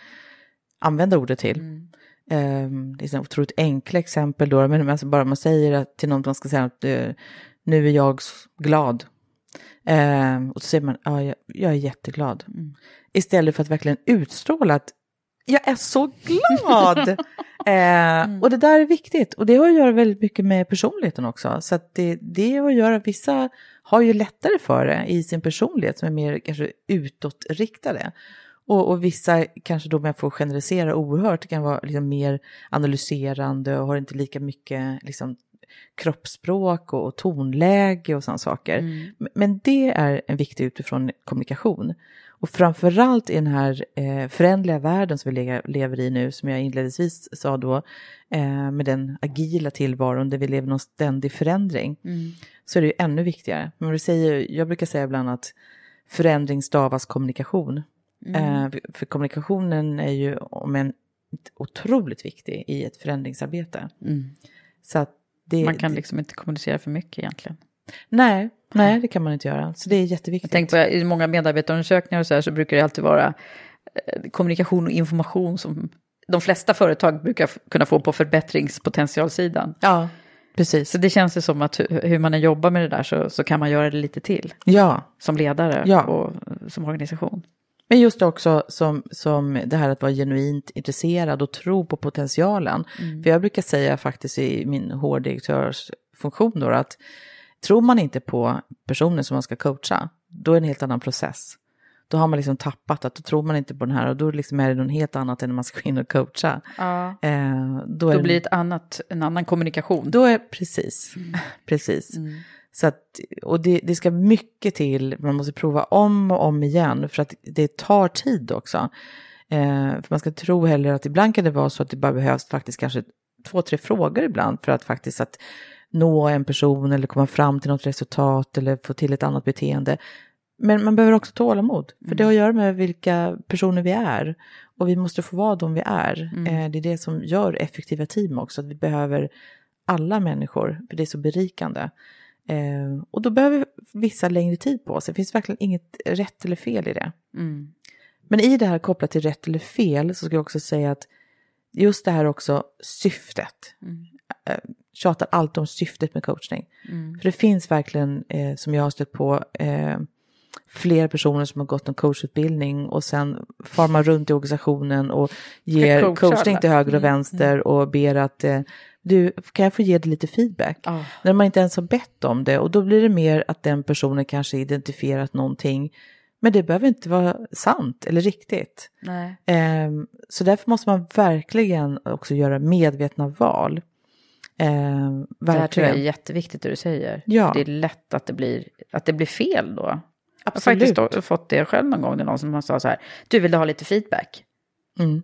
använda ordet till. Eh, det är så otroligt enkla exempel då, men alltså bara man säger att till någon man ska säga att eh, nu är jag glad. Eh, och så säger man, ja, jag, jag är jätteglad. Istället för att verkligen utstråla att jag är så glad. eh, och det där är viktigt. Och det har att göra väldigt mycket med personligheten också. Så att det, det har att göra, vissa har ju lättare för det i sin personlighet som är mer kanske utåtriktade. Och, och vissa kanske då, om jag får generalisera oerhört, kan vara liksom mer analyserande och har inte lika mycket liksom, kroppsspråk och, och tonläge och sådana saker. Men- Men det är en viktig utifrån kommunikation. Och framförallt i den här eh, förändliga världen som vi le- lever i nu, som jag inledningsvis sa då, eh, med den agila tillvaron där vi lever i någon ständig förändring, så är det ju ännu viktigare. Men vi säger, jag brukar säga ibland att förändring stavas kommunikation. Eh, för- kommunikationen är ju om en otroligt viktig i ett förändringsarbete. Så att det, Man kan liksom inte kommunicera för mycket egentligen. Nej, nej, det kan man inte göra. Så det är Jag jätteviktigt. tänker på i många medarbetarundersökningar och så här så brukar det alltid vara eh, kommunikation och information som de flesta företag brukar kunna få på förbättringspotentialsidan. Ja, precis. Så det känns ju som att hu- hur man än jobbar med det där så, så kan man göra det lite till Ja, som ledare Ja. och eh, som organisation. men just också som, som det här att vara genuint intresserad och tro på potentialen. För jag brukar säga faktiskt i min hårdirektörsfunktion då att tror man inte på personen som man ska coacha, då är det en helt annan process. Då har man liksom tappat att då tror man inte på den här och då liksom är det något helt annat än när man ska in och coacha. Ja. Eh, då, Då blir det ett annat, en annan kommunikation. Då är precis, precis. Så att, och det, det ska mycket till, man måste prova om och om igen för att det tar tid också. Eh, för man ska tro heller att ibland kan det vara så att det bara behövs faktiskt kanske två, tre frågor ibland för att faktiskt att nå en person eller komma fram till något resultat eller få till ett annat beteende. Men man behöver också tålamod, för det har att göra med vilka personer vi är. Och vi måste få vara de vi är. Eh, det är det som gör effektiva team också, att vi behöver alla människor, för det är så berikande. Eh, och då behöver vissa längre tid på sig. Det finns verkligen inget rätt eller fel i det. Mm. Men i det här kopplat till rätt eller fel så ska jag också säga att just det här också syftet. Eh, tjatar alltid om syftet med coachning. För det finns verkligen, eh, som jag har stött på, eh, flera personer som har gått en coachutbildning och sen far man runt i organisationen och ger coachning till höger och Mm, vänster och ber att eh, du, kan jag få ge dig lite feedback? Ja. När man inte ens har bett om det och då blir det mer att den personen kanske identifierat någonting. Men det behöver inte vara sant eller riktigt. Nej. Ehm, så därför måste man verkligen också göra medvetna val. Ehm, Det här tror jag är jätteviktigt det du säger. Ja. För Det är lätt att det blir, att det blir fel då. Jag har Absolut. faktiskt fått det själv någon gång när någon som sa så här, du vill ha lite feedback? Mm.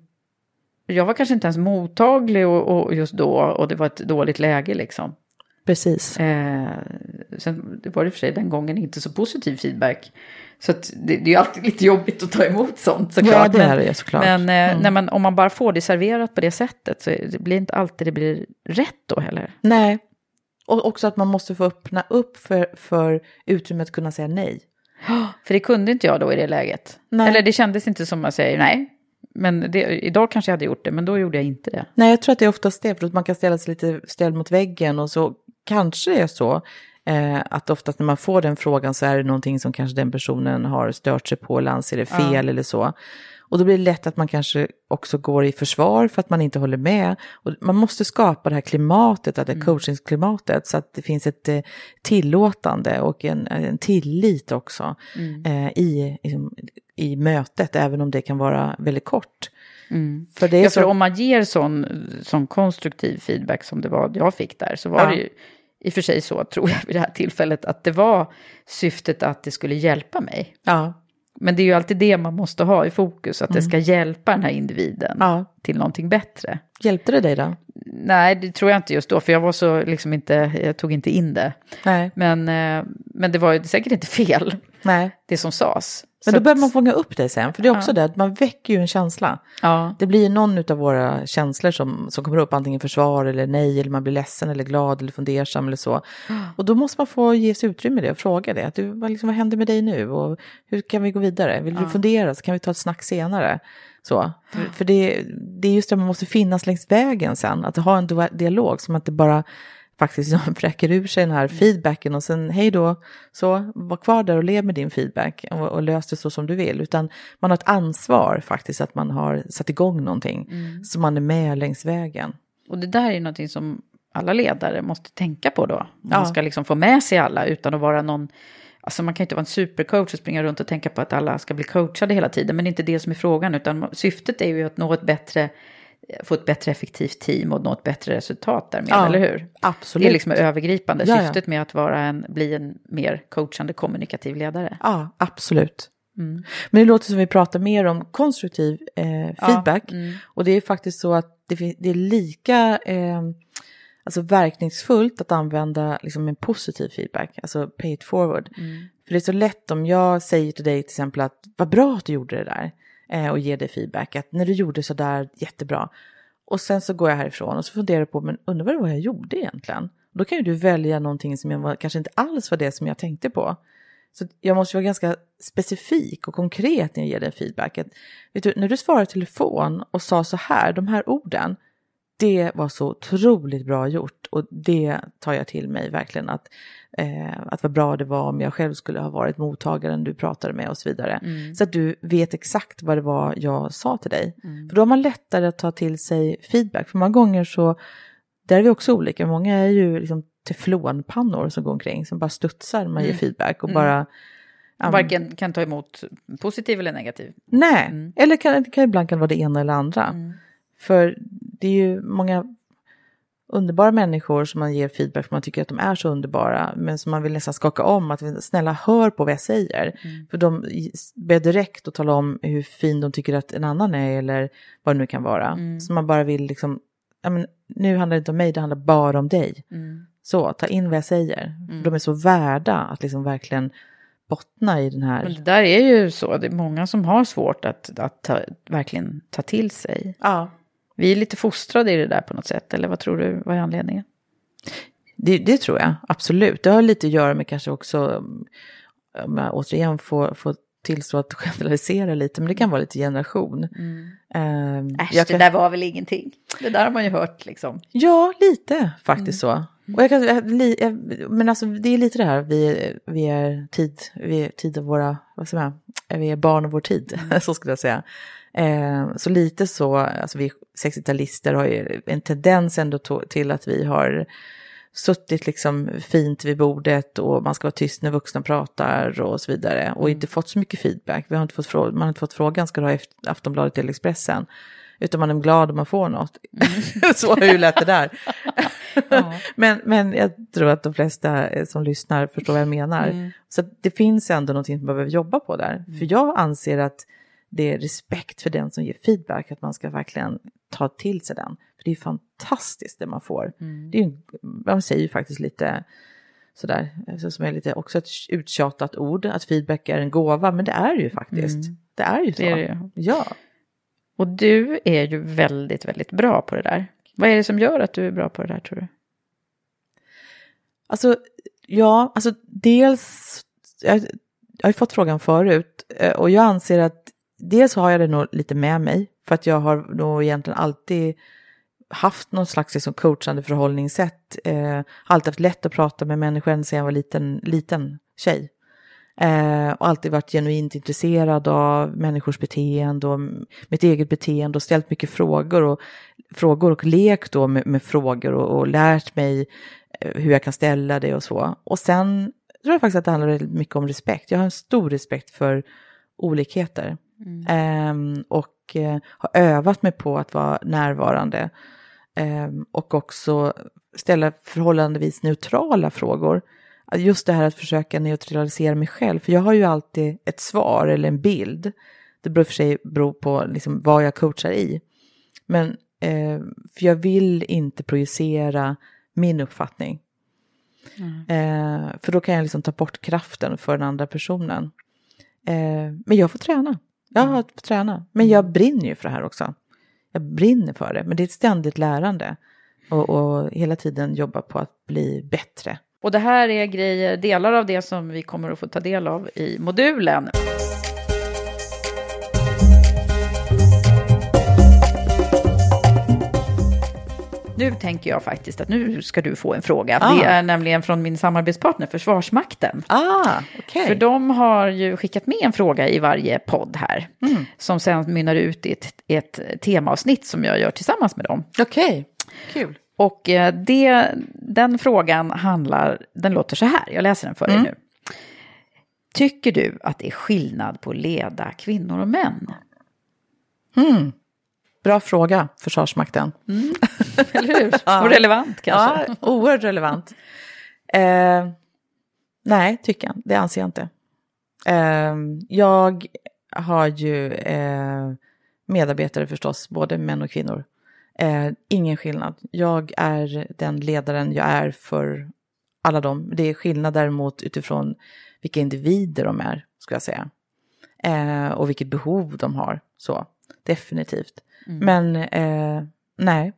Jag var kanske inte ens mottaglig och, och just då och det var ett dåligt läge liksom. Precis. Eh, sen det var det för sig den gången inte så positiv feedback. Så det, det är alltid lite jobbigt att ta emot sånt såklart. Ja, det är det såklart. Men, eh, Mm. nej, men om man bara får det serverat på det sättet så det blir inte alltid det blir rätt då heller. Nej. Och också att man måste få öppna upp för, för utrymme att kunna säga nej. För det kunde inte jag då i det läget. Nej. Eller det kändes inte som att säga nej. Men det, idag kanske jag hade gjort det, men då gjorde jag inte det. Nej, jag tror att det är oftast det, för att man kan ställa sig lite ställd mot väggen och så kanske är så eh, att oftast när man får den frågan så är det någonting som kanske den personen har stört sig på eller anser är fel eller så. Och då blir det lätt att man kanske också går i försvar för att man inte håller med. Och man måste skapa det här klimatet, det här coachingsklimatet, så att det finns ett eh, tillåtande och en, en tillit också eh, i, i, i mötet, även om det kan vara väldigt kort. För det är Ja, för så... om man ger sån, sån konstruktiv feedback som det var jag fick där, så var Ja. det ju i och för sig så, tror jag, vid det här tillfället, att det var syftet att det skulle hjälpa mig. Ja, Men det är ju alltid det man måste ha i fokus, att det ska hjälpa den här individen Mm. ja. till någonting bättre. Hjälpte det dig då? Nej, det tror jag inte just då, för jag var så liksom inte, jag tog inte in det. Nej. Men, eh, men det var ju säkert inte fel, Nej. det som sades. Men då behöver man fånga upp det sen, för det är också det att man väcker ju en känsla. Ja, Det blir någon av våra känslor som, som kommer upp, antingen försvar eller nej, eller man blir ledsen eller glad eller fundersam eller så. Och då måste man få ges utrymme i det och fråga det. Att du, vad, liksom, vad händer med dig nu och hur kan vi gå vidare? Vill du fundera så kan vi ta ett snack senare. Så. För, för det, det är just det man måste finnas längs vägen sen, att ha en dialog som att det bara faktiskt liksom fräcker ur sig den här feedbacken och sen hej då, så var kvar där och lev med din feedback och, och lös det så som du vill. Utan man har ett ansvar faktiskt att man har satt igång någonting så man är med längs vägen. och det där är ju någonting som alla ledare måste tänka på då. Om Ja. Man ska liksom få med sig alla utan att vara någon, alltså man kan inte vara en supercoach och springa runt och tänka på att alla ska bli coachade hela tiden, men det är inte det som är frågan, utan syftet är ju att nå ett bättre, få ett bättre effektivt team och nå ett bättre resultat därmed, Ja, eller hur? absolut. Det är liksom övergripande, Ja, syftet med att vara en, bli en mer coachande kommunikativ ledare. Ja, absolut. Men det låter som vi pratar mer om konstruktiv eh, feedback. Och det är faktiskt så att det, det är lika eh, alltså verkningsfullt att använda liksom en positiv feedback, alltså pay it forward. För det är så lätt om jag säger till dig till exempel att vad bra att du gjorde det där Eh, och ger dig feedback, att när du gjorde så där jättebra. Och sen så går jag härifrån och så funderar jag på, men undrar vad det var jag gjorde egentligen? Då kan ju du välja någonting som jag var, kanske inte alls var det som jag tänkte på. Så jag måste vara ganska specifik och konkret när jag ger dig feedback. Att, vet du, när du svarade i telefon och sa så här, de här orden, det var så otroligt bra gjort och det tar jag till mig verkligen att, eh, att vad bra det var om jag själv skulle ha varit mottagaren du pratade med och så vidare. Så att du vet exakt vad det var jag sa till dig. För då har man lättare att ta till sig feedback. För många gånger så, där är vi också olika, många är ju liksom teflonpannor som går omkring som bara studsar när man ger feedback och bara Ja, Varken kan ta emot positiv eller negativ. Nej, eller kan, kan ibland kan det vara det ena eller andra. För det är ju många underbara människor som man ger feedback för man tycker att de är så underbara. Men som man vill nästan skaka om, att snälla hör på vad jag säger. För de ber direkt att tala om hur fin de tycker att en annan är eller vad det nu kan vara. Så man bara vill liksom, ja, men, nu handlar det inte om mig, det handlar bara om dig. Så, ta in vad jag säger. För de är så värda att liksom verkligen bottna i den här... Men det där är ju så, det är många som har svårt att, att ta, verkligen ta till sig. Ja. Vi är lite fostrade i det där på något sätt, eller vad tror du, vad är anledningen? Det, det tror jag, absolut. Det har lite att göra med kanske också, om jag återigen får, får tillstå att generalisera lite, men det kan vara lite generation. Ehm, Äsch, jag det kan- där var väl ingenting. Det där har man ju hört liksom. Ja, lite faktiskt så. Och jag kan, jag, men alltså det är lite det här, vi, vi är tid, vi är tid av våra, vad säger man, vi är barn av vår tid, så skulle jag säga. Eh, så lite så, alltså vi 60-talister har ju en tendens ändå till att vi har suttit liksom fint vid bordet och man ska vara tyst när vuxna pratar och så vidare. Och inte fått så mycket feedback. Vi har inte fått fråga, man har inte fått frågan, ska du ha Aftonbladet eller Expressen? Utan man är glad om man får något. Mm. så hur lätt det där. ja. men, men jag tror att de flesta som lyssnar förstår vad jag menar. Mm. Så det finns ändå någonting som man behöver jobba på där. Mm. För jag anser att det är respekt för den som ger feedback, att man ska verkligen ta till sig den. För det är fantastiskt det man får. Mm. Det är man säger ju faktiskt lite sådär, alltså som är lite också ett uttjatat ord, att feedback är en gåva, men det är ju faktiskt. Mm. Det är ju så. Det är det. Ja. Och du är ju väldigt, väldigt bra på det där. Vad är det som gör att du är bra på det där tror du? Alltså, ja, alltså dels, jag, jag har ju fått frågan förut eh, och jag anser att dels har jag det nog lite med mig för att jag har nog egentligen alltid haft någon slags liksom coachande förhållningssätt. Eh, alltid haft lätt att prata med människor sedan jag var liten, liten tjej. Eh, och alltid varit genuint intresserad av människors beteende och mitt eget beteende och ställt mycket frågor och, frågor och lekt då med, med frågor och, och, lärt mig eh, hur jag kan ställa det och så. Och sen tror jag faktiskt att det handlar mycket om respekt. Jag har en stor respekt för olikheter. Mm. Eh, och eh, har övat mig på att vara närvarande. Ehm, och också ställa förhållandevis neutrala frågor just det här att försöka neutralisera mig själv, för jag har ju alltid ett svar eller en bild. Det beror för sig bero på liksom vad jag coachar i. Men eh, för jag vill inte projicera min uppfattning. Mm. Eh, för då kan jag liksom ta bort kraften för den andra personen. Eh, men jag får träna. Jag har fått träna. Men jag mm. brinner ju för det här också. Jag brinner för det, men det är ett ständigt lärande. Och, och hela tiden jobba på att bli bättre. Och det här är grejer, delar av det som vi kommer att få ta del av i modulen. Nu tänker jag faktiskt att nu ska du få en fråga. Ah. Det är nämligen från min samarbetspartner Försvarsmakten. Ah, okay. För de har ju skickat med en fråga i varje podd här. Mm. Som sen mynnar ut i ett, ett temaavsnitt som jag gör tillsammans med dem. Okej, okay. kul. Och eh, det, den frågan handlar, den låter så här, jag läser den för mm. dig nu. Tycker du att det är skillnad på att leda kvinnor och män? Mm. Bra fråga, Försvarsmakten. Mm. Eller hur? ja. Och relevant kanske. Ja, oerhört relevant. Eh, nej, tycker jag. Det anser jag inte. Eh, jag har ju eh, medarbetare förstås, både män och kvinnor. Eh, ingen skillnad. Jag är den ledaren jag är för alla dem. Det är skillnad däremot utifrån vilka individer de är, ska jag säga. Eh, och vilket behov de har, så definitivt. Mm. Men eh, nej,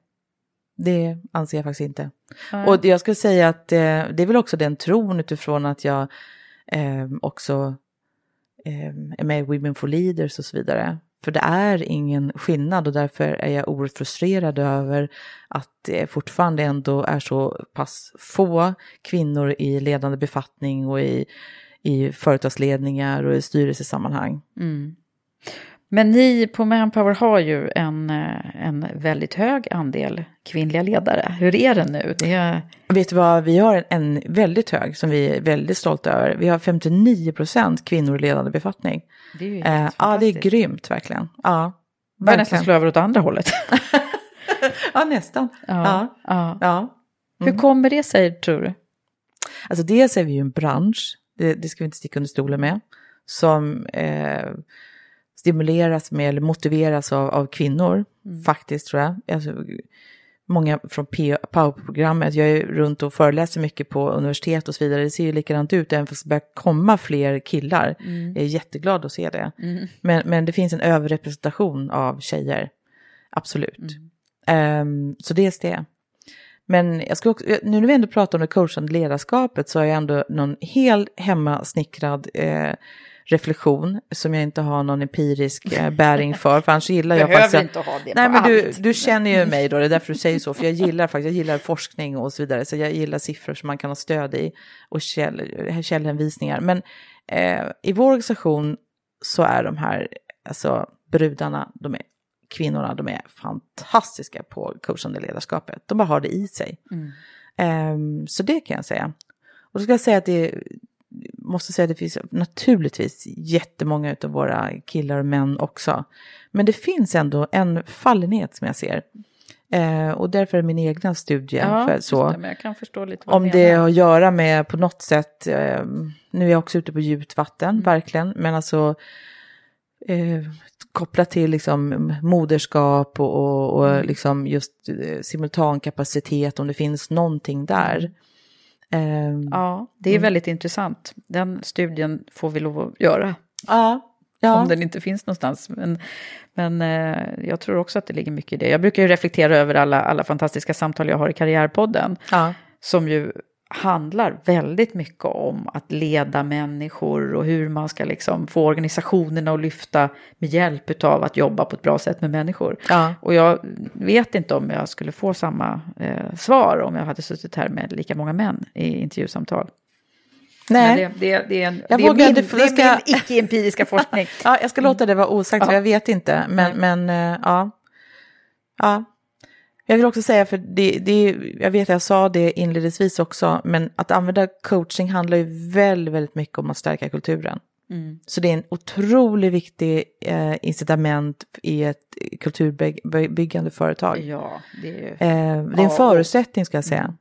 det anser jag faktiskt inte. Mm. Och jag skulle säga att eh, det är väl också den tron utifrån att jag eh, också eh, är med i Women for Leaders och så vidare. För det är ingen skillnad och därför är jag oerhört frustrerad över att det fortfarande ändå är så pass få kvinnor i ledande befattning och i, i företagsledningar och i styrelsesammanhang. Mm. Men ni på Manpower har ju en, eh, en väldigt hög andel kvinnliga ledare. Hur är det nu? Det är... Vet du vad, vi har en, en väldigt hög som vi är väldigt stolta över. Vi har 59 procent kvinnor i ledande befattning. Det är ju eh, Ja, det är grymt verkligen. Ja, verkligen. nästan slå över åt andra hållet. ja, nästan. Ja, ja. ja. ja. Mm. Hur kommer det sig, tror du? Alltså dels är vi ju en bransch, det, det ska vi inte sticka under stolen med, som eh, stimuleras med eller motiveras av, av kvinnor, mm. faktiskt tror jag. Alltså, många från POWER-programmet, jag är runt och föreläser mycket på universitet och så vidare, det ser ju likadant ut, även fast det börjar komma fler killar. Mm. Jag är jätteglad att se det. Mm. Men, men det finns en överrepresentation av tjejer, absolut. Um, så dels det. Men jag ska också, nu när vi ändå pratar om det coachande ledarskapet så har jag ändå någon helt hemmasnickrad eh, reflektion som jag inte har någon empirisk eh, bäring för. För annars gillar jag Behöver faktiskt... inte ha det Nej, men du, du känner ju mig då, det är därför du säger så. För jag gillar faktiskt, jag gillar forskning och så vidare. Så jag gillar siffror som man kan ha stöd i och käll, källhänvisningar. Men eh, i vår organisation så är de här, alltså brudarna, de är kvinnorna, de är fantastiska på coachande ledarskapet. De bara har det i sig. Ehm, så det kan jag säga. Och då ska jag säga att det måste säga att det finns naturligtvis jättemånga av våra killar och män också. Men det finns ändå en fallenhet som jag ser. Eh, och därför är min egna studie Ja, för, så. det, Om det har att göra med på något sätt, eh, nu är jag också ute på djupt vatten, Mm. verkligen, men alltså eh, kopplat till liksom moderskap och, och, och Mm. liksom just eh, simultankapacitet, om det finns någonting där. Ehm, Ja, det är väldigt intressant. Den studien får vi lov att göra. ja, ja. Om den inte finns någonstans. Men, men eh, jag tror också att det ligger mycket i det. Jag brukar ju reflektera över alla, alla fantastiska samtal jag har i Karriärpodden. ja. Som ju handlar väldigt mycket om att leda människor och hur man ska liksom få organisationerna att lyfta med hjälp av att jobba på ett bra sätt med människor. Ja. Och jag vet inte om jag skulle få samma eh, svar om jag hade suttit här med lika många män i intervjusamtal. Nej. Men det, det, det är, en, Jag det är vågar min, det ska- min icke-empiriska forskning. Ja, jag ska låta det vara osagt, Ja. jag vet inte. Men, men eh, ja. ja. Jag vill också säga, för det, det, jag vet att jag sa det inledningsvis också, men att använda coaching handlar ju väldigt, väldigt mycket om att stärka kulturen. Mm. Så det är en otroligt viktig eh, incitament i ett kulturbyggande företag. Ja, det är ju... Eh, det är en Ja. förutsättning ska jag säga.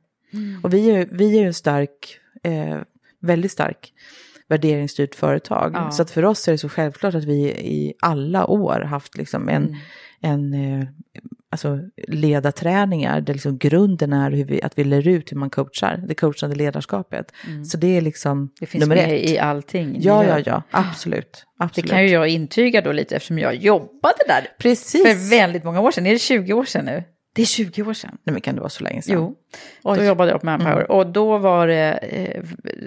Och vi är, vi är ju en stark, eh, väldigt stark värderingsstyrt företag. Ja. Så att för oss är det så självklart att vi i alla år haft liksom en, en eh, alltså ledarträningar där liksom grunden är hur vi, att vi lär ut hur man coachar, det coachande ledarskapet. Så det är liksom Det finns nummer med ett. i allting. Ja, ja, ja, absolut. Det absolut. kan ju jag intyga då lite eftersom jag jobbade där Precis. för väldigt många år sedan. Är det 20 år sedan nu? Det är 20 år sedan. Nej, men kan det vara så länge sedan? Jo, Oj. då jobbade jag på Manpower. Och då var det eh,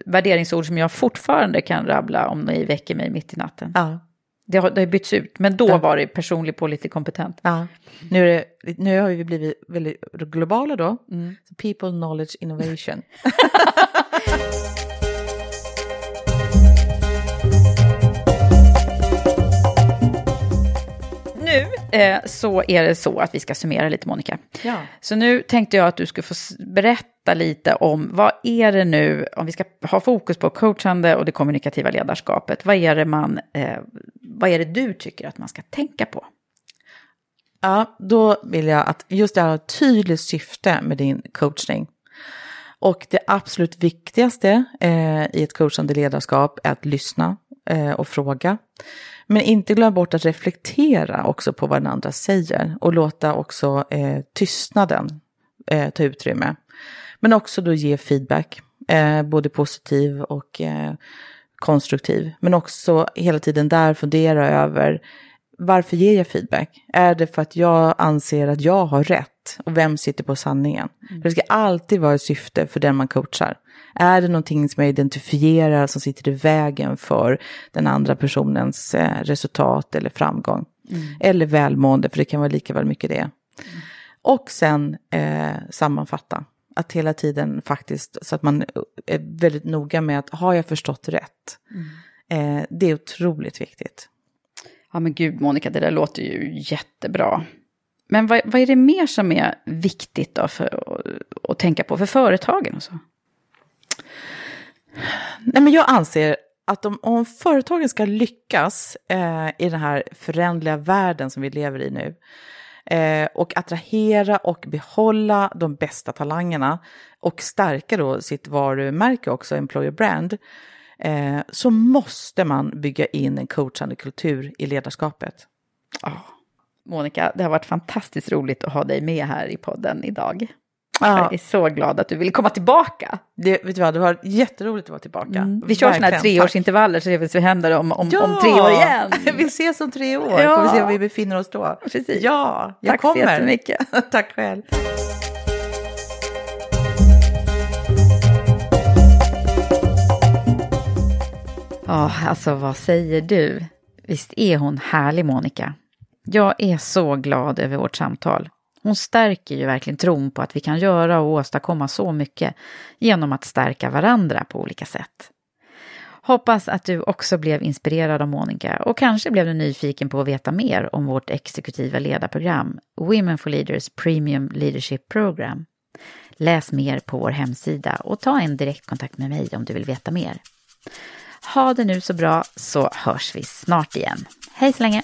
värderingsord som jag fortfarande kan rabbla om ni väcker mig mitt i natten. Ja. Det har, det har bytts ut, men då var det personlig pålitlig kompetent. Ja, nu, är det, nu har vi blivit väldigt globala då. Så People, knowledge, innovation. Nu eh, så är det så att vi ska summera lite, Monica. Ja. Så nu tänkte jag att du skulle få berätta lite om vad är det nu, om vi ska ha fokus på coachande och det kommunikativa ledarskapet, vad är det, man, eh, vad är det du tycker att man ska tänka på? Ja, då vill jag att just det här har ett tydligt syfte med din coachning. Och det absolut viktigaste eh, i ett coachande ledarskap är att lyssna eh, och fråga. Men inte glömma bort att reflektera också på vad den andra säger och låta också eh, tystnaden eh, ta utrymme. Men också då ge feedback, eh, både positiv och eh, konstruktiv. Men också hela tiden där fundera över varför ger jag feedback? Är det för att jag anser att jag har rätt? Och vem sitter på sanningen? För det ska alltid vara ett syfte för den man coachar. Är det någonting som jag identifierar som sitter i vägen för den andra personens eh, resultat eller framgång? Eller välmående, för det kan vara lika väl mycket det. Och sen eh, sammanfatta. Att hela tiden faktiskt, så att man är väldigt noga med att har jag förstått rätt? Eh, det är otroligt viktigt. Ja men gud Monica, det där låter ju jättebra. Men vad, vad är det mer som är viktigt då för att, att tänka på för företagen och så? Nej, men jag anser att om, om företagen ska lyckas eh, i den här föränderliga världen som vi lever i nu eh, och attrahera och behålla de bästa talangerna och stärka då sitt varumärke också, employer brand, eh, så måste man bygga in en coachande kultur i ledarskapet. Monica, det har varit fantastiskt roligt att ha dig med här i podden idag. Ja. Jag är så glad att du vill komma tillbaka. Det, vet du vad, det var jätteroligt att vara tillbaka. Mm. Vi kör sådana här treårsintervaller så ser vi vad som händer om, om, Ja! om tre år igen. vi ses om tre år, Ja. får vi se var vi befinner oss då. Precis. Ja, jag Tack så kommer. jättemycket. Tack själv. Ja, oh, alltså vad säger du? Visst är hon härlig, Monica? Jag är så glad över vårt samtal. Hon stärker ju verkligen tron på att vi kan göra och åstadkomma så mycket genom att stärka varandra på olika sätt. Hoppas att du också blev inspirerad av Monica och kanske blev du nyfiken på att veta mer om vårt exekutiva ledarprogram Women for Leaders Premium Leadership Program. Läs mer på vår hemsida och ta en direktkontakt med mig om du vill veta mer. Ha det nu så bra så hörs vi snart igen. Hej så länge!